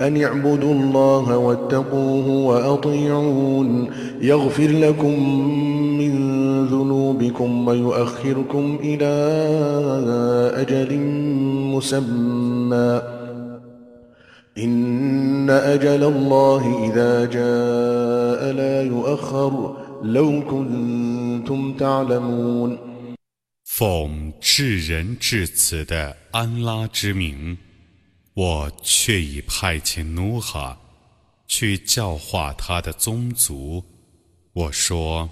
أن اعبدوا الله واتقوه وأطيعون يغفر لكم من ذنوبكم ويؤخركم إلى أجل مسمى إن أجل الله إذا جاء لا يؤخر لو كنتم تعلمون 奉至仁至慈的安拉之名， 我却已派遣努哈去教化他的宗族。我说，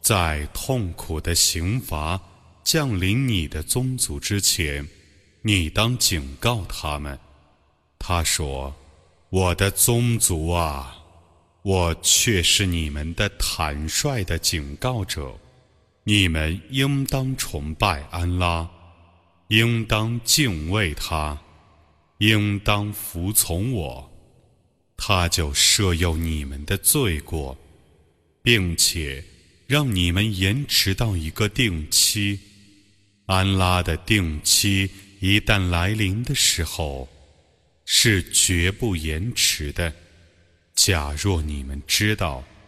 在痛苦的刑罚降临你的宗族之前，你当警告他们。他说：“我的宗族啊，我却是你们的坦率的警告者。”你们应当崇拜安拉，应当敬畏他，应当服从我，他就赦宥你们的罪过，并且让你们延迟到一个定期。安拉的定期一旦来临的时候，是绝不延迟的。假若你们知道。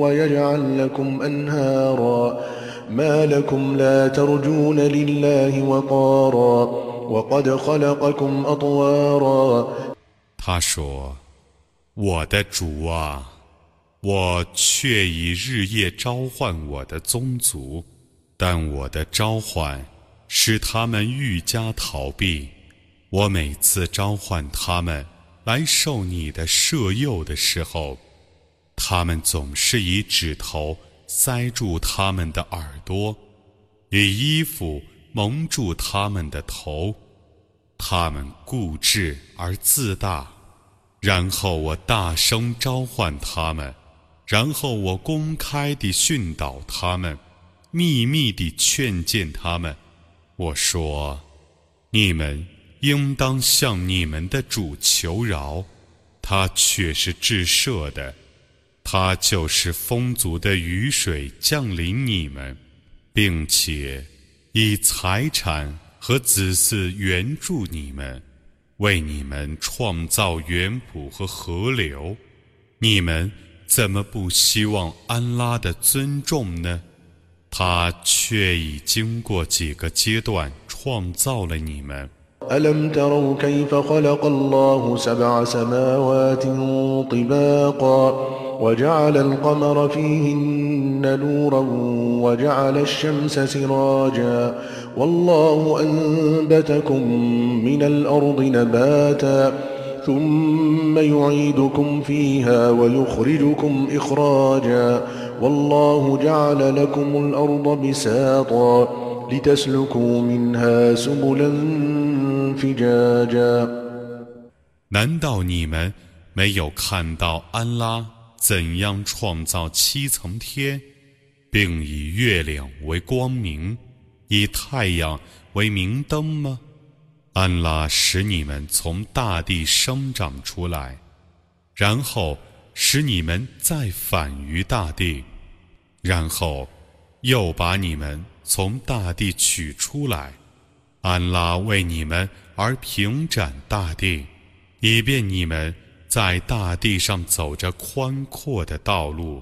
ويجعل لكم أنهارا ما لكم لا ترجون لله وقارا وقد خلقكم أطوارا 他说：“我的主啊，我却已日夜召唤我的宗族，但我的召唤使他们愈加逃避。我每次召唤他们来受你的赦宥的时候， 他们总是以指头塞住他们的耳朵，以衣服蒙住他们的头。他们固执而自大。然后我大声召唤他们，然后我公开地训导他们，秘密地劝谏他们。我说：你们应当向你们的主求饶，他却是至赦的。他就是丰足的雨水降临你们，并且以财产和子嗣援助你们，为你们创造园圃和河流。你们怎么不希望安拉的尊重呢？他却已经过几个阶段创造了你们。ألم تروا كيف خلق الله سبع سماوات طباقا وجعل القمر فيهن نورا وجعل الشمس سراجا والله أنبتكم من الأرض نباتا ثم يعيدكم فيها ويخرجكم إخراجا والله جعل لكم الأرض بساطا لتسلكوا منها سبلا 难道你们没有看到安拉怎样创造七层天，并以月亮为光明，以太阳为明灯吗？安拉使你们从大地生长出来，然后使你们再返于大地，然后又把你们从大地取出来。安拉为你们而平展大地，以便你们在大地上走着宽阔的道路。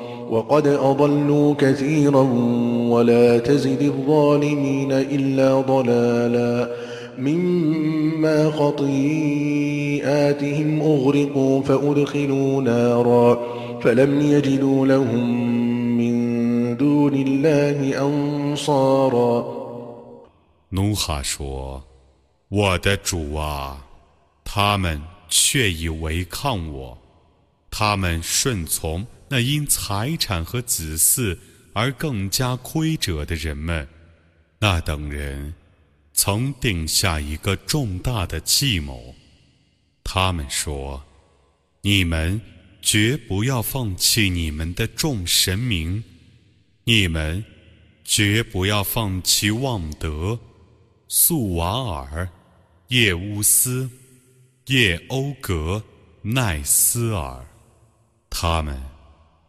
وقد أضلوا كثيرا ولا تزد الظالمين إلا ضلالا مما خطيئاتهم أغرقوا فأدخلوا نارا فلم يجدوا لهم من دون الله أنصارا 努哈说：“我的主啊，他们却已违抗我，他们顺从。” 那因财产和子嗣而更加亏折的人们，那等人曾定下一个重大的计谋。他们说：“你们绝不要放弃你们的众神明，你们绝不要放弃旺德、素瓦尔、叶乌斯、叶欧格、奈斯尔。”他们。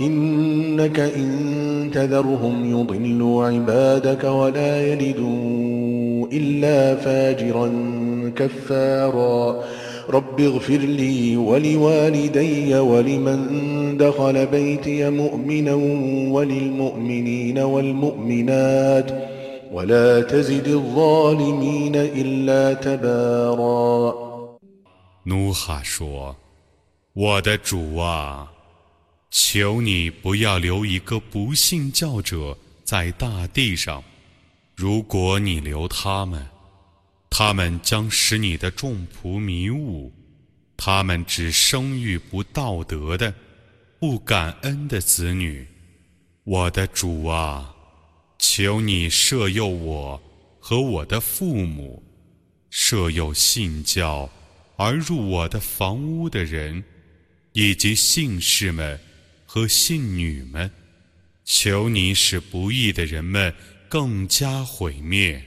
إنك إن تذرهم يضلوا عبادك ولا يلدوا إلا فاجرا كفارا رب اغفر لي ولوالدي ولمن دخل بيتي مؤمنا وللمؤمنين والمؤمنات 努哈说：“我的主啊， 求你不要留一个不信教者在大地上。如果你留他们，他们将使你的众仆迷雾。他们只生育不道德的、不感恩的子女。我的主啊！”求你赦佑我和我的父母，赦佑信教而入我的房屋的人，以及信士们和信女们。求你使不义的人们更加毁灭。